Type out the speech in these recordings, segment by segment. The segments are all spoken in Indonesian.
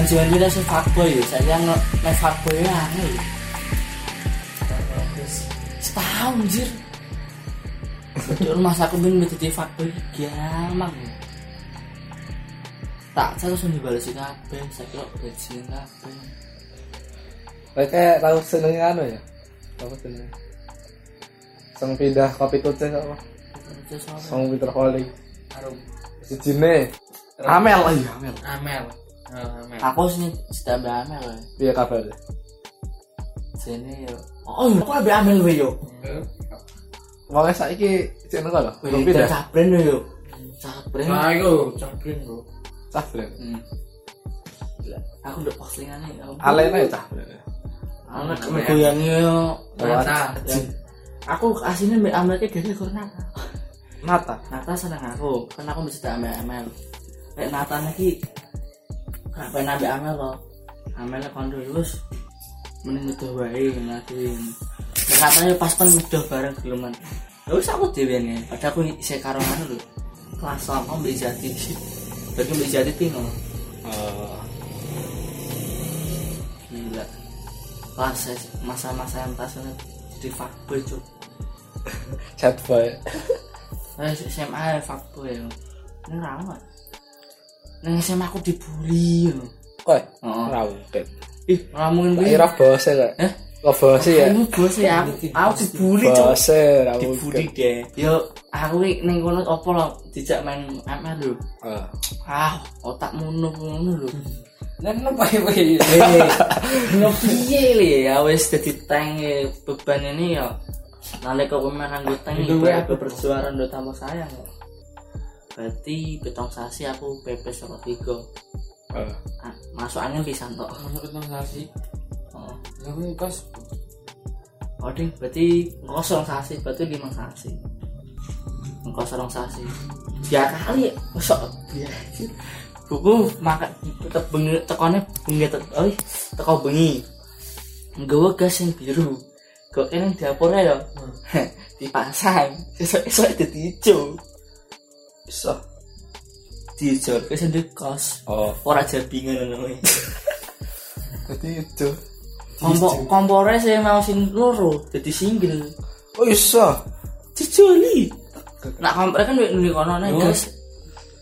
Zaman-zaman kita sih fuckboy ya, saya nge nek fuckboy ya aneh. ya. Setahun anjir. Betul mas aku pengen jadi fuckboy gampang. ya. Tak saya langsung dibalas kabeh, saya kira bajingan kabeh. Kayak tahu seneng anu ya. Apa seneng? Sang pindah kopi tuce apa? Sang Peter Holic. Arum. Si Jine. Amel iya Amel. Amel. Amel. Aku sih sedang amel ya. Piye kabar? Sini yo. Oh, iya, aku ambil amel we yo. Wong saiki jeneng kok lho. Belum Pindah cabren yo. Cabren. Nah, iku cabrin, Bro. Cahblen. Hmm. Aku ya ampun. Alena ya. Anak yo. Nata. Yang- Aku aslinya mbak amel gini karena Nata. Nata seneng aku, kan aku bisa ambil amel. Kayak Nata lagi, kenapa ambil amel loh? Amelnya kondo terus, mending udah wae ngelakuin. Dan katanya pas pen udah bareng geloman. Terus aku dewe nih, padahal aku isi karo mana lho. Kelas sama mbak Jati, bagi mbak Jati tinggal. Oh. Gila. Kelas masa-masa yang tas jadi fuckboy cuk. Chat boy. Nah, SMA ya fuckboy ya. Ini ramah. Neng SMA aku dibully ya. Kowe Heeh. ora mungkin. Ih, ngomongin Tak gue. kira bos ya kok. Eh? Kok bos ya? Ini bos ya, aku, aku dibully cuk. Bos ora Dibully mungkin. deh. Yo, aku iki ning kono opo lho dijak main ML lho. Ah. Ah, otak ngono ngono lho. Lah napa iki? Eh, Ngopiye le ya wis dadi tank eh, beban ini ya. Nalika kowe main nggo tank Itu bersuara ndo tambah sayang. Berarti betong sasi aku PP sama tiga. Ah. Ah, masuk angin pisan tok. Masuk ketemu sasi. Oh, Lah kuwi kos oh ding, berarti ngkosong sasi, berarti lima sasi. Ngkosong sasi. Ya kali, masuk ya. Buku makan tetep bengi tekone bengi tek oi teko bengi. Nggawa gas yang biru. Kok kene dapur ya dipasang. Esok-esok dadi ijo. Iso. Sendiri kos. Oh. Ora jabingan ngono. Jadi itu. Kompor kompore saya mau sing loro dadi single. Oh iso. Dijoli. Nak kompor kan nuli kono nek Yo. gas.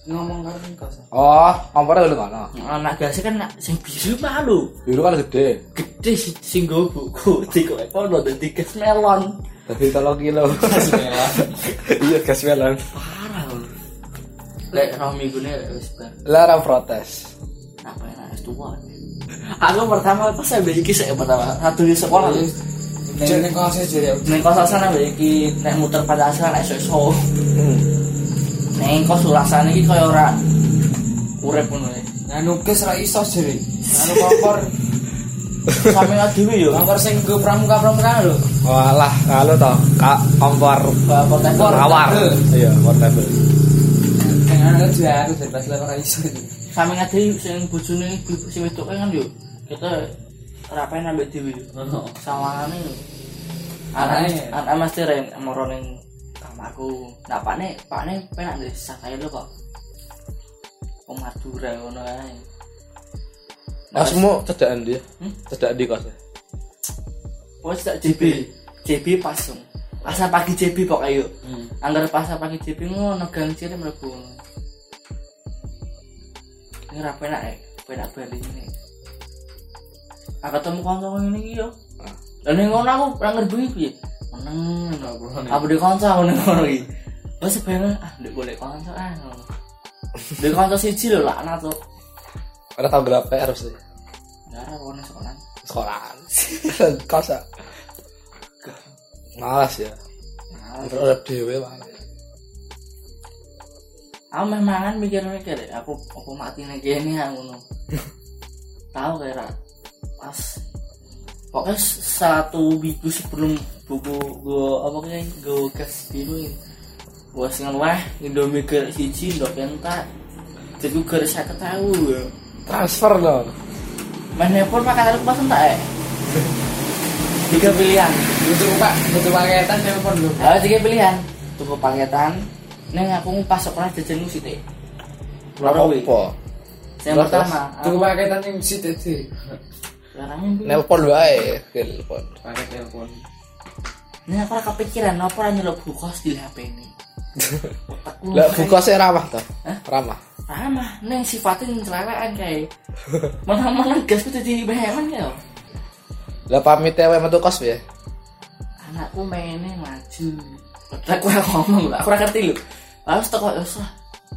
ngomong karo kos. Oh, kompornya udah kono. Anak gas kan nak sing biru malu. Biru kan gede. Gede si- sing nggo buku di kowe kono dadi gas melon. Tapi tolong kilo. Bismillah. Iya gas melon. Lek rong minggu ne wis bar. Larang protes. Apa enak es tua. Aku pertama pas saya iki sik pertama satu di sekolah. lho. Ning ning kos aja ya. Neng kos-kosan ambek iki nek muter pada asal esuk-esuk. Hmm. Neng kos rasane iki kaya ora urip ngono ya. Nah nukis ra iso jere. Anu kompor, Sampe dhewe yo. kompor sing go pramuka-pramuka lho. Walah, kalau toh kak kompor tembok rawar. Iya, portable. Sing anu dia aku bebas lah ora iso. Sampe ngadi sing bojone ibu sing wedok kan yo. Kita rapain ambek dhewe yo. Ono. Sawangane yo. Anake. Anak anak mesti ren moro ning kamarku. Nah, pakne pakne penak ndek santai lho kok. Wong Madura ngono ae. Kosmu cedakan dia. Hmm? Cedak di kos. Wes tak JB. JB pasung. Pasar pagi JB pokoknya yuk. Hmm. Anggar pasar pagi JB ngono gang ciri mlebu. Ini ra penak eh, penak bali ini. Aku ketemu kanca ngene iki yo. Lah ning ngono aku ora ngerti piye. Meneng. Apa di kanca ngono ngono iki. Wes sebenarnya ah ndek golek kanca ah ngono. Ndek kanca siji lho laknat tuh. Ada tau berapa harus sih? Ya ora wono sekolah. Sekolahan. Kos ya. Malas ya. Nah, Terus dewe malas. Aku meh mangan mikir-mikir aku aku mati ning kene ya ngono. Tahu kayak ra- pas. Pokoknya satu minggu sebelum buku gua apa kayak gas biru ini gua sing wah indomie ke siji ndok pentak jadi gara saya tahu ya. Transfer dong. main handphone makan aku pas entak ya tiga pilihan. Butuh Pak, butuh paketan telepon lho. ada tiga pilihan. Tunggu paketan neng aku pas sekolah jajan musik deh Loro. Apa? yang pertama Tuku paketan yang si tadi. sekarang Nelpon wae, telepon. Paket telepon. ini aku ora kepikiran apa ora nyelok glukos di HP ini Lah sih ramah toh. Hah? Ramah. ramah neng sifatnya yang celewekan kayak mana-mana gas itu di beheman ya Lah pamit wae metu kos ya. anakku mainnya maju aku ora ngomong lah aku ora ngerti lho. Harus teko ya usah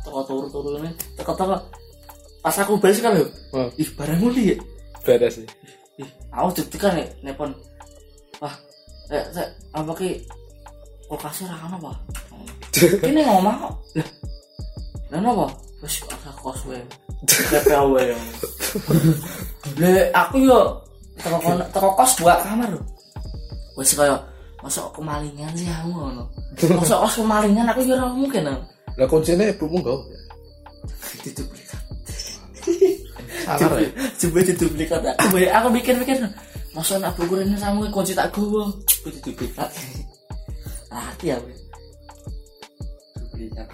teko turu-turu ini teko teko. Pas aku balik kan lho. Oh, ih barang muli ya. Beda sih. ih aku deg-degan nih nelpon. Wah eh, eh apa ki? Kulkasnya ra ono apa kini ngomong kok. Lah lah napa? Wis asa kos wae. TPA wae le aku yo teko teko kos buat kamar lho. Wis kaya masuk kemalingan sih aku ngono masuk kos kemalingan aku yo ora mungkin Lah kuncinya ibumu enggak? diduplikat Salah ya. coba diduplikat aku bae- aku mikir-mikir masa nak buku ini sama kunci tak gowo coba diduplikat hati ya. Duplikat.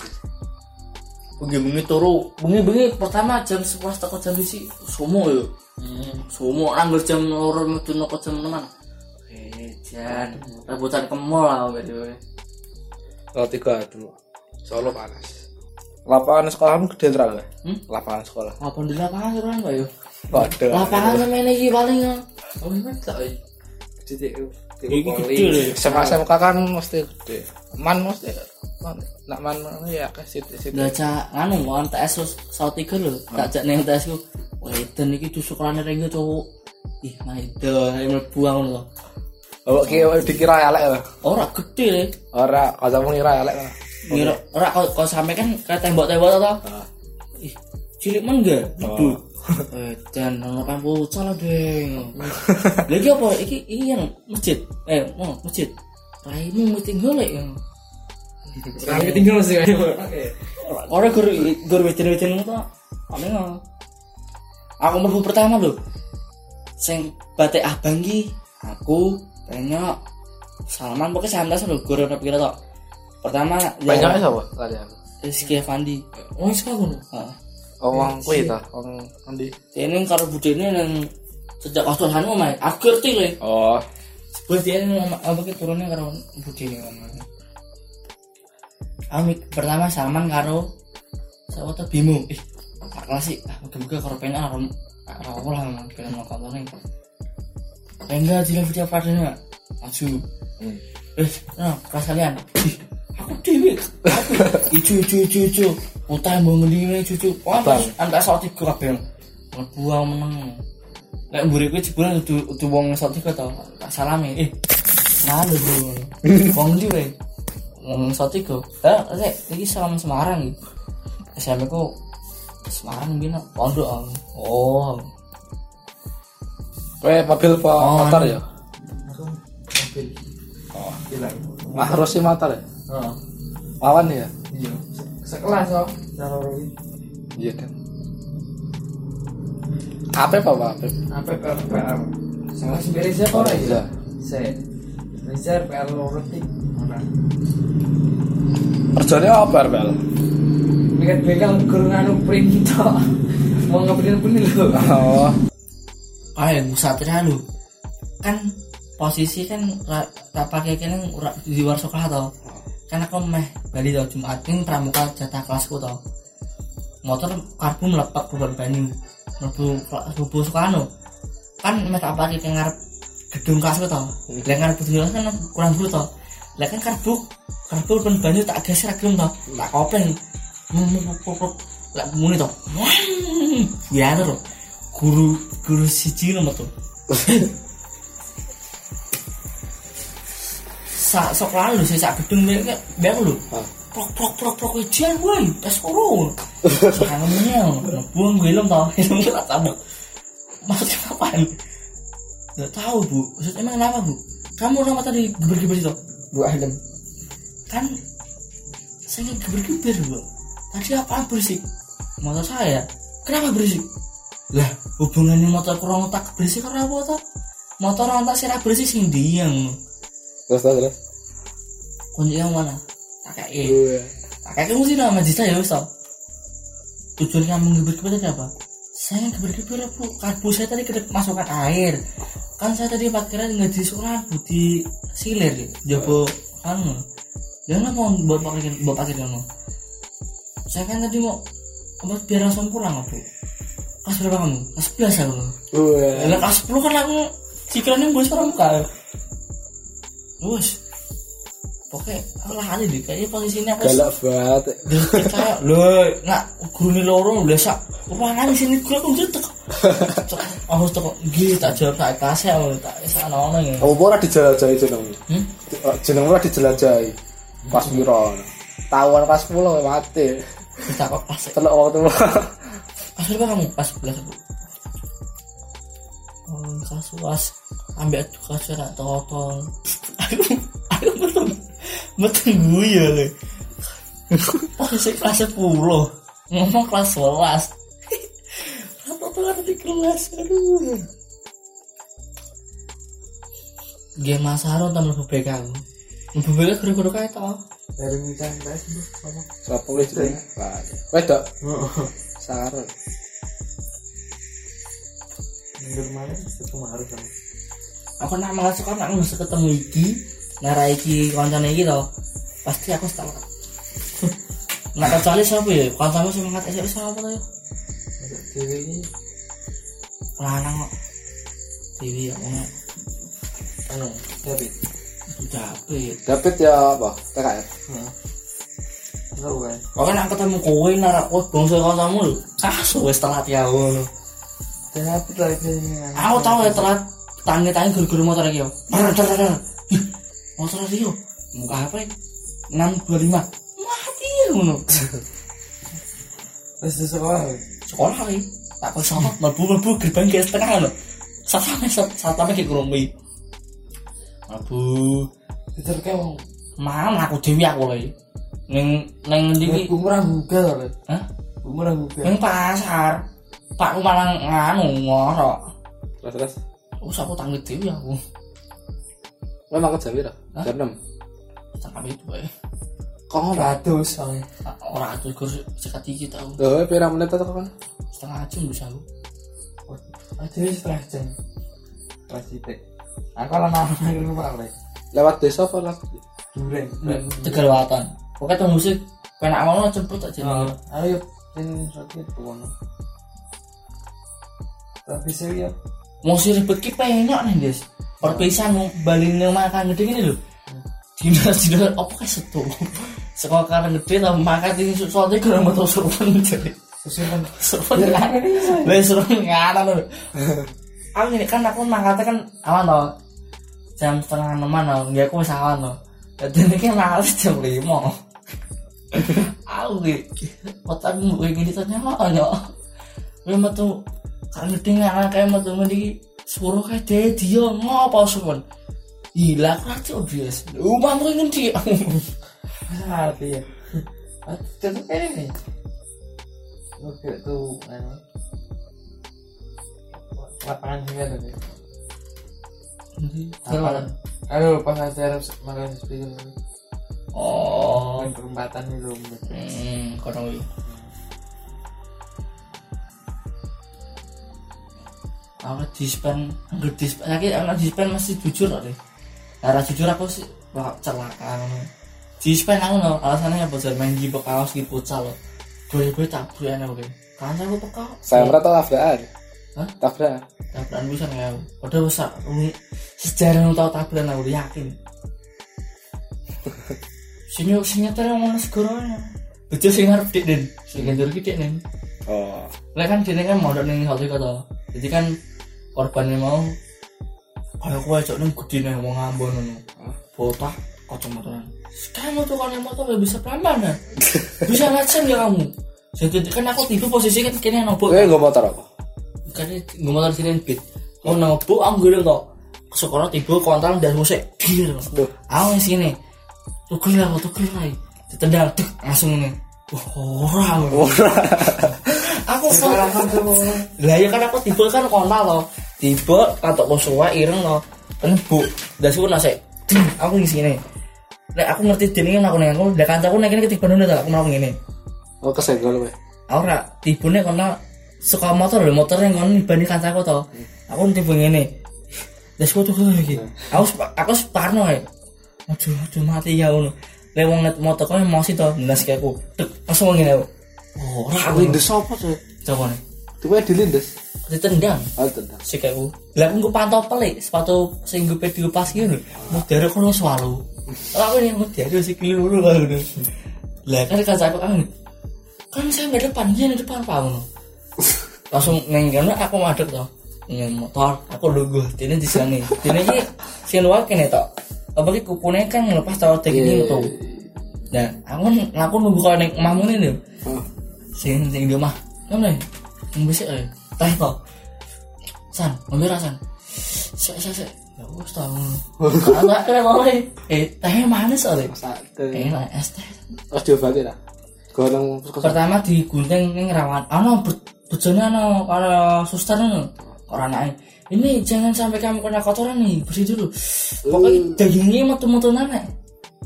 bengi-bengi turu bengi-bengi pertama jam 11 teko jam isi sumo yo Hmm. sumo anggur jam loro metu noko jam 6 eh jan rebutan ke mall lah weh. Kalau tiga dulu. Solo panas. Lapangan sekolahmu gede terang nggak? Hmm? Lapangan sekolah. apa di lapangan kira enggak yo Waduh. lapangan sama ini iki paling ya. Oh, ini tak. Jadi Iki gede. Sama SMK kan mesti gede. Man mesti. Nak man ya ke situ situ. Lah cak anu mau TS wis saut tiga lho. Tak jak nang TS ku. Wedan iki tusukrane renggo cowok. Ih, maido ae mlebu ngono lho. Oh, ki dikira elek ya. Ora gede le. Ora, kancamu ngira elek. ya. Ngira ora kok kok sampe kan kayak tembok-tembok to. Ih, cilik men enggak? Aduh. Wedan ono kan bocah lah, Deng. Lagi apa iki iki yang masjid. Eh, oh, masjid. Raimu mesti golek. Kami tinggal sih kayak. Oke. Orang guru guru itu aneh nggak? Aku mlebu pertama lho. Sing batik abang ki aku penyok Salman pokoknya santai lho guru apa kira tok. Pertama Banyaknya siapa? Aku. Rizky Effendi. Oh, aku. Heeh. Oh, wong kuwi ta, wong endi? Ini karo budene nang sejak kelas anu mah aku ngerti le. Oh, Sebelum dia ini apa ki turunnya karo budene kan. Amik pertama Salman karo siapa tuh Bimo. Ih, tak kelas sih. Muga-muga karo pengen karo karo lah nang film Enggak di video padanya. Maju. Eh, nah, kelas kalian. Ih, aku dewe. Aku ijo ijo ijo ijo. Utang mau ngendi cucu. Wah, Abang. antar saat tiga kabeh. Buang meneng. Lek mburi kuwi jebule udu udu wong saat tiga to. Tak salami. Eh. Lho bro. Wong ndi wae? Wong saat tiga. Eh, rek, iki salam Semarang iki. SMP ku Semarang bina pondok. Oh. Kowe mobil apa Oh, motor ya? Aku mobil. Oh, Gila. Harus sih motor ya? Oh. Lawan ya? Iya. Sekelas kok. Kalau ini. Iya kan. Apa apa Pak? Apa? Apa PL? Sama si Reza apa ora ya? Saya. Reza PL rotik. Ora. Kerjanya apa RPL? Lihat begal guru nganu print tok. Mau ngeprint pun lho. Oh, Ayo, Satria lu. Kan posisi kan tak pakai ora di luar sekolah tau. Kan aku meh bali tau Jumat ini pramuka jatah kelasku tau. Motor karbu melepak bukan banyu. Mlebu mlebu sekolah no. Kan meh tak pakai ke ngarep gedung kelasku tau. Lah ngarep gedung kelas kan kurang dulu tau. Lah kan karbu karbu ben banyu tak geser gelem tau. Tak kopeng. Lah muni tau. Ya terus guru guru siji nomor tuh sa sekolah lu sih sak gedung mek mek lu prok prok prok prok ujian woi tes koro jangan menyel buang gue lem tau helm kita tabok maksudnya apaan nggak tahu bu. Maksudnya emang kenapa bu? Kamu nama tadi geber-geber itu? Bu helm kan saya geber-geber bu. Tadi apa berisik? Motor saya. Kenapa berisik lah hubungannya motor kurang tak berisik karena apa tuh motor orang tak sirah berisik sing diam terus terus. terus. kunci yang mana? Tak kayak tak kayak kamu sih nama Jista ya wis tau tujuan kamu ngibet kita apa? Saya keber-keber bu. Karbu saya tadi kedek masukkan air. Kan saya tadi parkiran nggak di sekolah bu di silir ya jopo kan? Jangan mau buat parkir buat parkir kan saya kan tadi mau apa biar langsung pulang bu kelas berapa kamu kelas 11 aku Wah. Ya, kelas 10 kan aku pikirannya bos pramuka bos pokoknya lah aja deh kayaknya posisinya aku Galak banget. kayak lho nak guru ni loro biasa ruangan di sini guru aku ngetek aku teko nggih tak jawab tak kelas ya tak sana ono ya Apa ora dijelajahi jeneng? hmm? Jeneng ora dijelajahi. Pas piro? Tahuan pas 10 mati. Tak kok kelas Telok waktu. Pas berapa kamu? Pas belas aku oh kelas was ambil edukasi rak totol aku aku betul betul gue le. Posisi kelas 10 ngomong kelas 11 apa tuh ada di kelas? Aduh. Game Masaro tambah bebek aku. Bebeknya gede-gede kayak tau dari minta guys apa Siapa wis jenenge? Wah. Wedok. Sarel. minggu mana? Itu harus sama aku nak malah suka nak bisa ketemu iki nara iki koncone iki to pasti aku setelah nak kecuali siapa ya? Kancamu sing ngangkat esek siapa to ya? Dewi ini lanang kok. Dewi ya ono anu David. David. David ya apa? TKR. enggak bukan. Pokoknya nak ketemu kowe nara kowe bangsa kancamu lho kaso wis telat ya ngono. David lagi ini aku tahu ya telat. Tangi-tangi guru-guru motor iki yo. Dar, dar, dar, dar. Ih, motor iki yo. Muka apa ya 625 mati ya ngono. Terus di sekolah ya? sekolah lagi tak kau sama melbu melbu gerbang kayak setengah loh saat sampai saat sampai kayak kurumi melbu itu kayak mau mana aku dewi aku lagi neng neng di umurah buka loh Hah? umurah buka neng pasar. Pak aku malah nganu ngorok. Terus terus. usah aku tanggung dewi aku. Memang kerja piro? Hah? Jam 6. setengah itu ya Kok ratus soalnya orang itu gue sekat dikit tau Loh, pira menit atau kan? setengah jam bisa aku. Ada ini setengah jam. Pas itu aku lupa lagi Lewat desa apa lewat? duren tegalwatan pokoknya tuh musik penak awalnya cepet aja Oh, ayo ini sakit tuan tapi saya Mau si ribet ki penyok nih guys. Perpisahan mau balik makan gede gini lho. Dina dina apa kayak setu. Sekolah karena gede tau makan di soalnya mau tau seruan jadi susulan seruan kan. Lah seruan ngana lho. Aku ini kan aku mangkatnya kan awan tau. Jam setengah enaman tau. Nggak aku awan tau. Jadi ini kan mangkatnya jam lima. Gitu. Otakmu kayak gini ternyata nyok. Memang tuh kan gede ngana kayak mau tuh di suruh kayak dia dia ngapa Gila, aku rati obvious. Umah tuh ngendi aku. arti ya tentu kayak oke tuh anu lapangan deh Apa? aduh pas acara makan speaker Oh. main perempatan itu Hmm, kono iki. Aku dispen, anggur dispen, lagi anak dispen masih jujur loh deh. Cara jujur aku sih wah celaka ngono. Dispen aku no, alasannya apa jar main di kaos di futsal loh. Boy-boy tabrak enak oke. Kan aku peka. Saya merata tabrakan. Hah? Tabrakan. tabrakan bisa ya. Padahal usah sejarah nu tau tabrakan aku yakin. Sini sing nyetir yang mana segoranya. Betul sing ngarep dik den. Sing ki dik den. Oh. Lah kan dene kan mondok ning hotel kota. Jadi kan korbannya mau kayak kowe cok ning gedine wong Ambon ngono. Botak kacamataan. Kamu tuh kalau motor gak bisa pelan-pelan ya? Bisa ngacem ya kamu. Jadi kan aku tiba posisi kan kini nobok. Kowe nggo motor apa? Kan nggak motor sini beat. Mau nobok aku gede kok. Sekolah tiba kontrol dan musik. Gila. Aku yang sini. Tuker lah, tuker lah. Ditendang, tek, langsung ini. Wah, orang. aku kok lah ya kan aku tiba kan kontal loh tiba katok kosuwa ireng loh penebuk dan sih nasi aku di sini Nek aku ngerti dene aku nek aku udah kancaku nek kene ketiban udah aku mau ngene Oh, kesenggol kowe. aku ora tibune kono suka motor lho motor yang ngono dibanding kancaku to aku tipe ngene Terus aku tuh kayak gitu. Aku aku separno ya. Aduh, aduh mati ya ngono. Lek wong net motor kok emosi to, ndas kayak aku. Tek, langsung ngene aku. Oh, ora aku Lindes apa sih? coba nih. Tiba dilindes. Ditendang. Oh, tentang. sik aku. Lah aku pantau pelik sepatu sing gue pedio pas gitu. Mudare kono swalu. Lah aku nih mudare sik luru aku. Lah kan kancaku kan kan saya di depan, dia di depan Pak ngono. Langsung neng kono aku madep to. Neng motor, aku lugu. Dene di sini. Dene iki sing luar kene to. Apa ki kupune kan ngelepas tau tek ini tuh. Nah, aku aku nunggu kau neng omahmu ini lho. Oh. Sing sing di omah. Ngono. Wong bisik ae. Teh kok. San, ngombe ra san. Sik sik sik. Ya wis ta ngono. Anak kene mau eh teh manis. Sate. Enak es teh. Terus diobati lah. Goreng. Pertama digunting ning rawan. Ano bejone ano karo suster ngono. Karo anake. Ini jangan sampai kamu kena kotoran nih, bersih dulu. Pokoknya dagingnya metu-metu nek.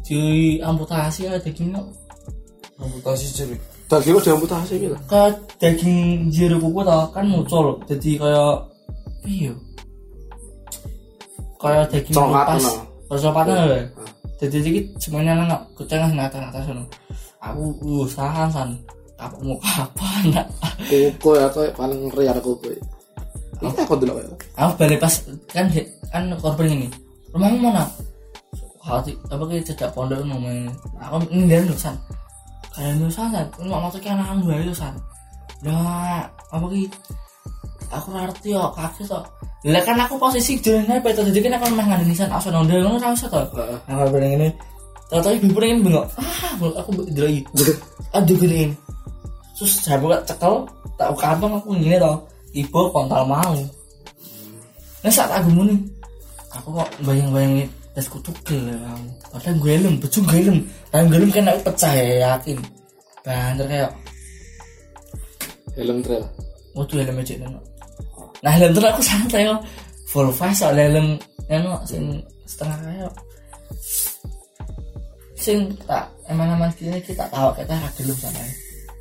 Di amputasi ya dagingnya. amputasi jari Daging udah amputasi gitu. ke daging jero kuku tau kan muncul jadi kayak iya kayak daging lepas kalau coklatnya ya jadi dikit semuanya ke tengah nang atas atas sana aku uh sahan san apa mau kapan nak Kuku ya kayak paling ada kuku. Aku dulu ya. aku balik pas kan kan korban ini. Rumahmu mana? Hati apa kayak cedak pondok ngomongin aku ini dari san. Kayak nu san san. Ini mau masuk anak gue itu san. Nah apa ki aku ngerti yo kaki to lah kan aku posisi jalan apa itu. Jadi kan aku mah ngandani san. Asal nondel ngono ra usah to Heeh. aku bilang ini. Tahu-tahu ibu pengen bengok. Ah aku lagi. Aduh gini terus saya buka cekel tak kantong aku gini toh ibu kontal mau. Nah saat aku muni aku kok bayang-bayangin tes kutu gel kamu padahal gue lem becu gue lem dan gue lem kan aku pecah ya yakin. Banter kayak Helm trail. waktu helm aja neno. Nah helm tuh aku santai kok. Full face soal helm neno sing setengah kayak sing tak emang emang kini kita tahu kita ra gelem sana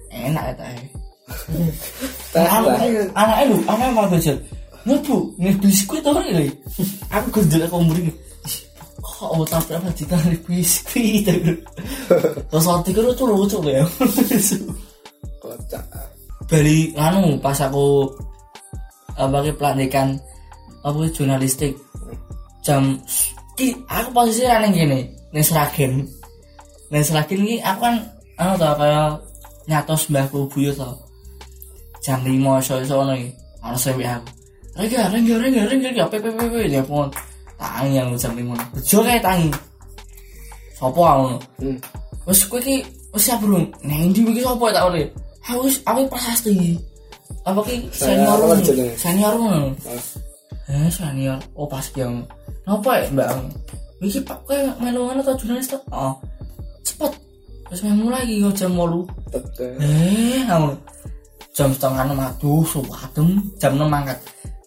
enak kita anak anak lu anak malah belajar ngebu nih biskuit tuh ini. Aku gendel aku umur ini. Kok oh tapi apa ditarik biskuit? Terus waktu itu lucu ya Kocak. dari anu pas aku apa ki pelantikan apa jurnalistik jam ki aku posisi aneh gini nih seragen nih seragen ki aku kan anu tau kayak nyatos mbahku buyut tau jam lima iso iso anu ki ana sewi aku Rengga, rengga, rengga, rengga, rengga, pepe, pepe, dia pun tangi yang jam lima, bejo kayak tangi. Sopo aku, Hmm. wes kowe iki wes siap belum? Nah, ini iki sapa tak oleh? Aku wis aku prasasti. Apa ki Saya senior apa? Senior. Ah. Eh, senior. Oh, pas ki yang. Napa ya, Mbak? Iki Pak kowe melu ngono ta jurnalis ta? Oh. Cepet. Meh mulai iki kok jam 8. Tetek. Eh, ngono. Jam setengah enam aduh, suwadem. Jam 6 mangkat.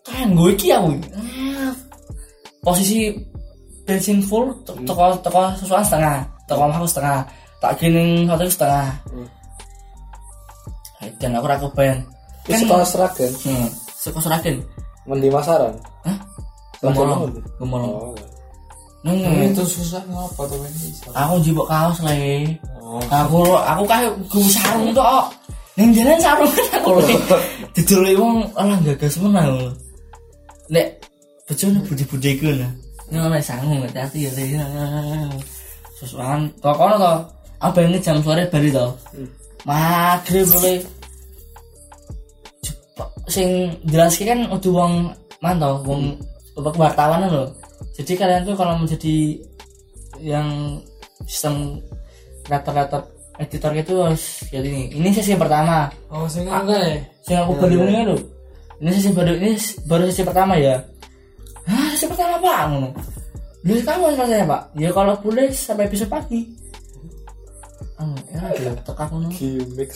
Kan gue iki aku. Eh, posisi bensin full te- teko teko sesuatu setengah teko omahku setengah tak gini hotel setengah Hmm. Dan aku ragu kebayang Wis sekolah seragen. hmm, suka seragen Mendi masaran. hah apa? gemolong Oh. neng Nah, itu susah ngapa tuh ini aku jibok kaos le oh aku aku kayak gue sarung tuh oh. neng jalan sarung kan aku le didol wong orang gagas menang nek bejone budi-budi ku nah ngono sangung hati ya sesuatu to kono to? Apa ini jam sore bali to? Hmm. maghrib Jep- sing jelas kan udah wong mantau wong apa wartawan lho. Jadi kalian tuh kalau menjadi yang sistem kreator-kreator editor itu harus jadi ini. Ini sesi yang pertama. Oh sing enggak ya? Yang aku baru ini lho ini sesi baru ini baru sesi pertama ya. Ah sesi pertama pak? Ngono. Jadi kamu selesai pak? Ya kalau boleh sampai besok pagi. Oh ya ada tekak ngono. Gimik.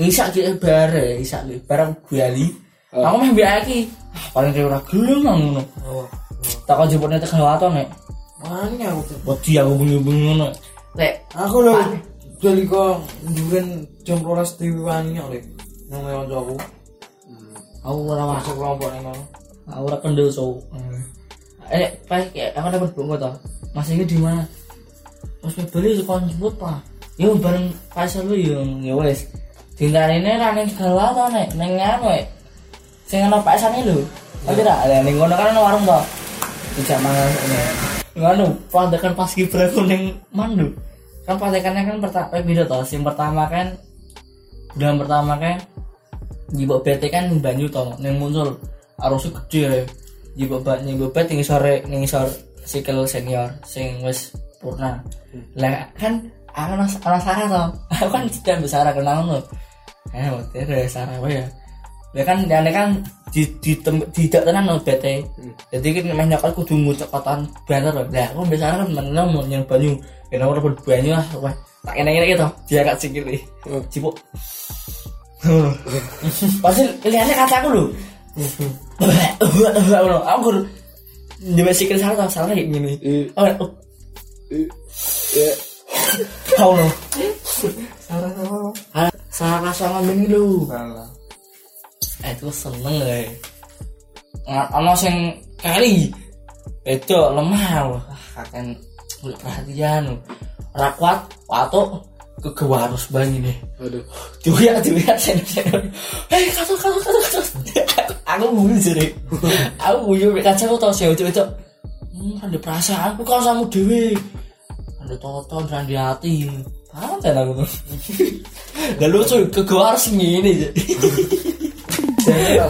Isa ki bare, isa ki barang gue ali. Oh. Aku mah mbek iki. Ah, paling kayak ora gelem ngono. oh Tak kok jebotne tekan waton nek. mana aku? Wedi aku bengi-bengi ngono. Lek aku lho dari kok njuren jam rolas diwangi oleh nang lewat aku. Aku ora masuk kelompok nih mau aku ora kendel so eh pas kayak aku dapat bunga toh mas ini di mana? Pas beli suka jemput pak. Yo bareng Faisal lu yo ya wes. Tinggal ini ra ning segala to nek. Ning anu eh sing ana Pak Sani lho. Oh tidak ada ning ngono kan warung toh tidak mangan ini nganu pandekan pas kibra kuning mandu kan pandekannya kan pertama eh, beda toh. Sing pertama kan bulan pertama kan jibok BT kan banyu toh yang muncul. Arusnya gede ya. Jibok bat jibok bet ning sore ning sore sikil senior sing wis purna. Lah kan aku ana ana Sarah toh. Aku kan tidak besar kenal lo eh waktu itu Sarah ya? Ya kan dan kan di di tem, tidak tenan no BT jadi kan meh nyokot kudu ngucekotan banner loh lah aku biasa kan menel mau yang banyu ya nomor banyu lah wah tak enak enak gitu dia kat sikil Hmm. cipuk pasti lihatnya kataku lho. Aku kudu Dia sikil salah tau salah kayak gini. I- oh oh, i- ya kau lo salah. Salah Ah, salah kasar ngomong lu salah. Eh itu seneng ya nggak ono sing kali. Itu lemah wah akan udah perhatian ora kuat watuk kegewarus banget nih aduh Juga juga sen sen. Hei kato kato kato kato. Aku guyu jadi. Aku guyu mek kaca aku tau sih itu itu. Hmm, ada perasaan aku kau sama dewi. Ada tonton dan di hati. Paham kan aku tuh. Dan lucu kegewaran sih ini. jadi